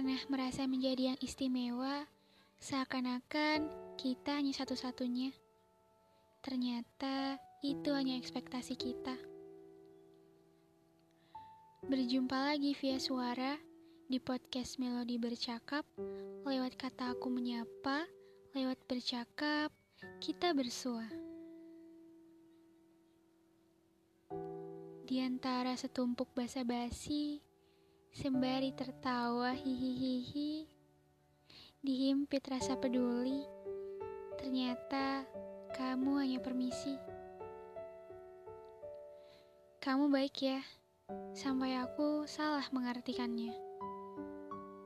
pernah merasa menjadi yang istimewa, seakan-akan kita hanya satu-satunya. Ternyata itu hanya ekspektasi kita. Berjumpa lagi via suara di podcast Melodi Bercakap, lewat kata aku menyapa, lewat bercakap, kita bersua. Di antara setumpuk basa-basi, sembari tertawa hihihihi, dihimpit rasa peduli, ternyata kamu hanya permisi. Kamu baik ya, sampai aku salah mengartikannya.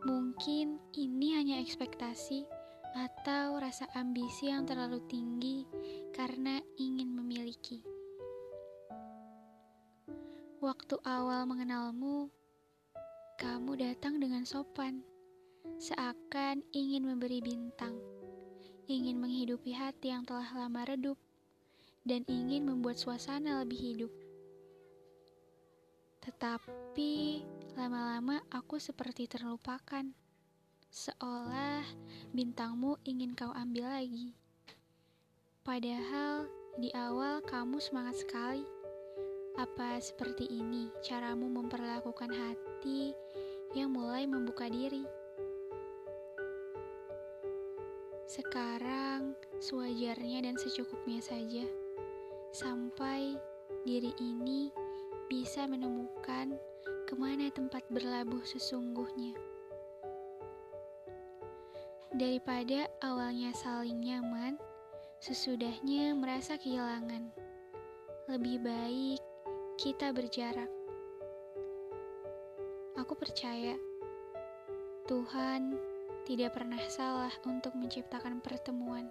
Mungkin ini hanya ekspektasi atau rasa ambisi yang terlalu tinggi karena ingin memiliki. Waktu awal mengenalmu, kamu datang dengan sopan, seakan ingin memberi bintang, ingin menghidupi hati yang telah lama redup, dan ingin membuat suasana lebih hidup. Tetapi lama-lama aku seperti terlupakan, seolah bintangmu ingin kau ambil lagi. Padahal di awal kamu semangat sekali. Apa seperti ini caramu memperlakukan hati yang mulai membuka diri? Sekarang sewajarnya dan secukupnya saja, sampai diri ini bisa menemukan ke mana tempat berlabuh sesungguhnya. Daripada awalnya saling nyaman, sesudahnya merasa kehilangan. Lebih baik kita berjarak. Aku percaya Tuhan tidak pernah salah untuk menciptakan pertemuan.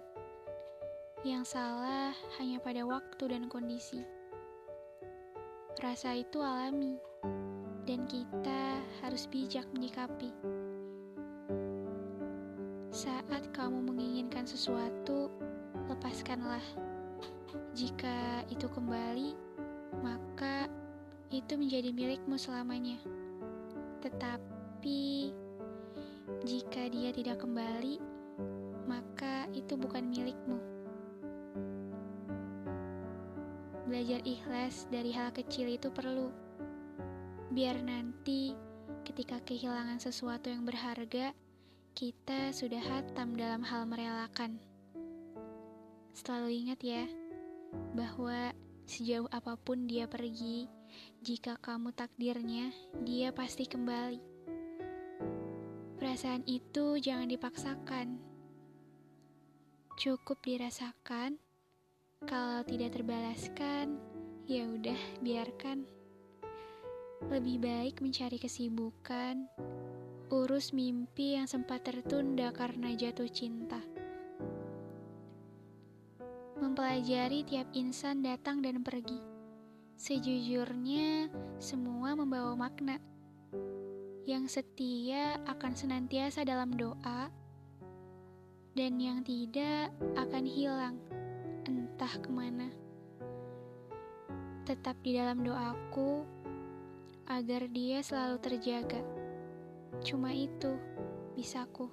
Yang salah hanya pada waktu dan kondisi. Rasa itu alami, dan kita harus bijak menyikapi. Saat kamu menginginkan sesuatu, lepaskanlah. Jika itu kembali, itu menjadi milikmu selamanya. Tetapi jika dia tidak kembali, maka itu bukan milikmu. Belajar ikhlas dari hal kecil itu perlu, biar nanti ketika kehilangan sesuatu yang berharga, kita sudah hatam dalam hal merelakan. Selalu ingat ya, bahwa Sejauh apa pun dia pergi, jika kamu takdirnya, dia pasti kembali. Perasaan itu jangan dipaksakan. Cukup dirasakan. Kalau tidak terbalaskan, ya udah biarkan. Lebih baik mencari kesibukan, urus mimpi yang sempat tertunda karena jatuh cinta mempelajari tiap insan datang dan pergi. Sejujurnya, semua membawa makna. Yang setia akan senantiasa dalam doa, dan yang tidak akan hilang, entah ke mana. Tetap di dalam doaku, agar dia selalu terjaga. Cuma itu bisaku.